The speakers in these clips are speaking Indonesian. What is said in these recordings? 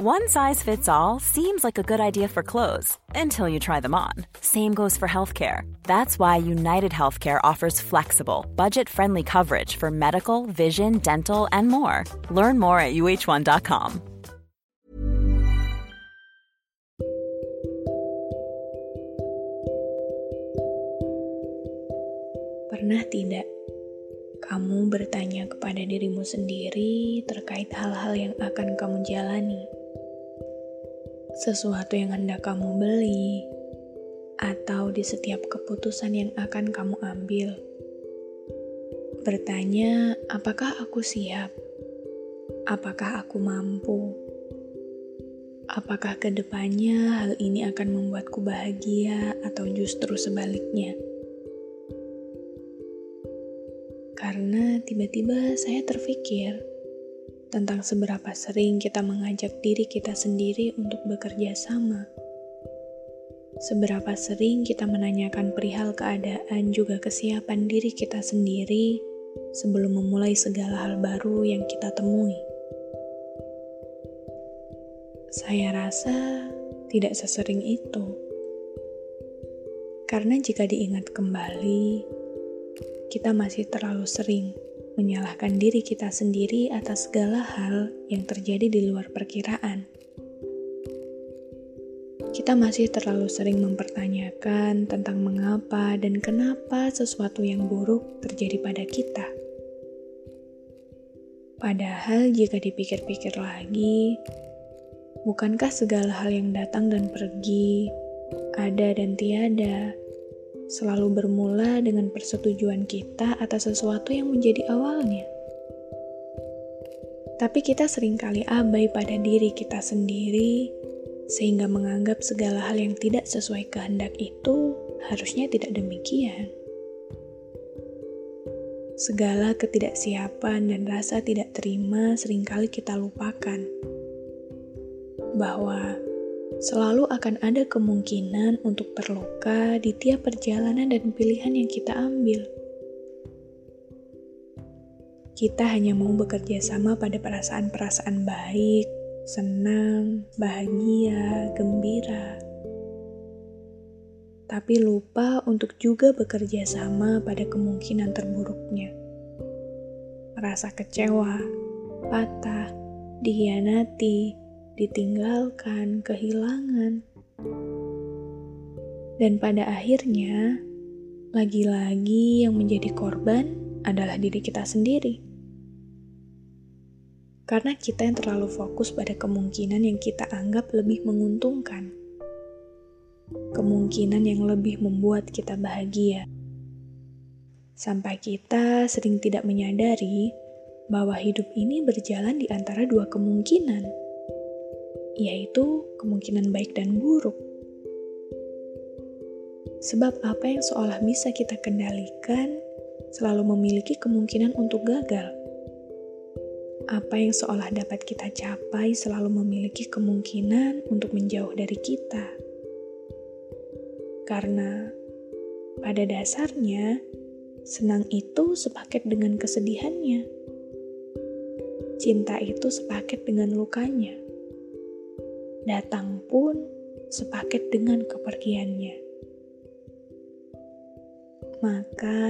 One size fits all seems like a good idea for clothes until you try them on. Same goes for healthcare. That's why United Healthcare offers flexible, budget friendly coverage for medical, vision, dental, and more. Learn more at uh1.com. Pernah tidak kamu bertanya kepada dirimu sendiri terkait hal-hal yang akan kamu jalani? Sesuatu yang hendak kamu beli, atau di setiap keputusan yang akan kamu ambil. Bertanya, apakah aku siap? Apakah aku mampu? Apakah ke depannya hal ini akan membuatku bahagia atau justru sebaliknya? Karena tiba-tiba saya terpikir, tentang seberapa sering kita mengajak diri kita sendiri untuk bekerja sama. Seberapa sering kita menanyakan perihal keadaan juga kesiapan diri kita sendiri sebelum memulai segala hal baru yang kita temui. Saya rasa tidak sesering itu. Karena jika diingat kembali, kita masih terlalu sering menyalahkan diri kita sendiri atas segala hal yang terjadi di luar perkiraan. Kita masih terlalu sering mempertanyakan tentang mengapa dan kenapa sesuatu yang buruk terjadi pada kita. Padahal, jika dipikir-pikir lagi, bukankah segala hal yang datang dan pergi, ada dan tiada, selalu bermula dengan persetujuan kita atas sesuatu yang menjadi awalnya. Tapi kita sering kali abai pada diri kita sendiri, sehingga menganggap segala hal yang tidak sesuai kehendak itu harusnya tidak demikian. Segala ketidaksiapan dan rasa tidak terima sering kali kita lupakan bahwa selalu akan ada kemungkinan untuk terluka di tiap perjalanan dan pilihan yang kita ambil. Kita hanya mau bekerja sama pada perasaan-perasaan baik, senang, bahagia, gembira. Tapi lupa untuk juga bekerja sama pada kemungkinan terburuknya. Merasa kecewa, patah, dihianati, ditinggalkan, kehilangan. Dan pada akhirnya, lagi-lagi yang menjadi korban adalah diri kita sendiri. Karena kita yang terlalu fokus pada kemungkinan yang kita anggap lebih menguntungkan. Kemungkinan yang lebih membuat kita bahagia. Sampai kita sering tidak menyadari bahwa hidup ini berjalan di antara dua kemungkinan yaitu kemungkinan baik dan buruk. Sebab apa yang seolah bisa kita kendalikan selalu memiliki kemungkinan untuk gagal. Apa yang seolah dapat kita capai selalu memiliki kemungkinan untuk menjauh dari kita. Karena pada dasarnya, senang itu sepaket dengan kesedihannya. Cinta itu sepaket dengan lukanya datang pun sepaket dengan kepergiannya. Maka,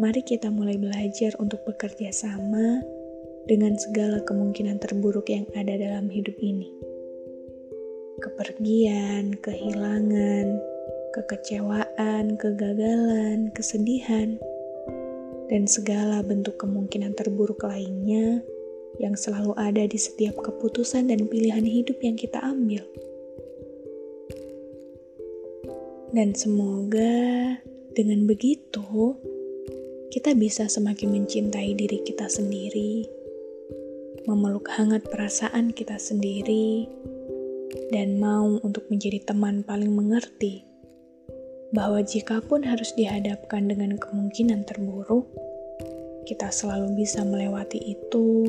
mari kita mulai belajar untuk bekerja sama dengan segala kemungkinan terburuk yang ada dalam hidup ini. Kepergian, kehilangan, kekecewaan, kegagalan, kesedihan, dan segala bentuk kemungkinan terburuk lainnya yang selalu ada di setiap keputusan dan pilihan hidup yang kita ambil. Dan semoga dengan begitu, kita bisa semakin mencintai diri kita sendiri, memeluk hangat perasaan kita sendiri, dan mau untuk menjadi teman paling mengerti bahwa jikapun harus dihadapkan dengan kemungkinan terburuk, kita selalu bisa melewati itu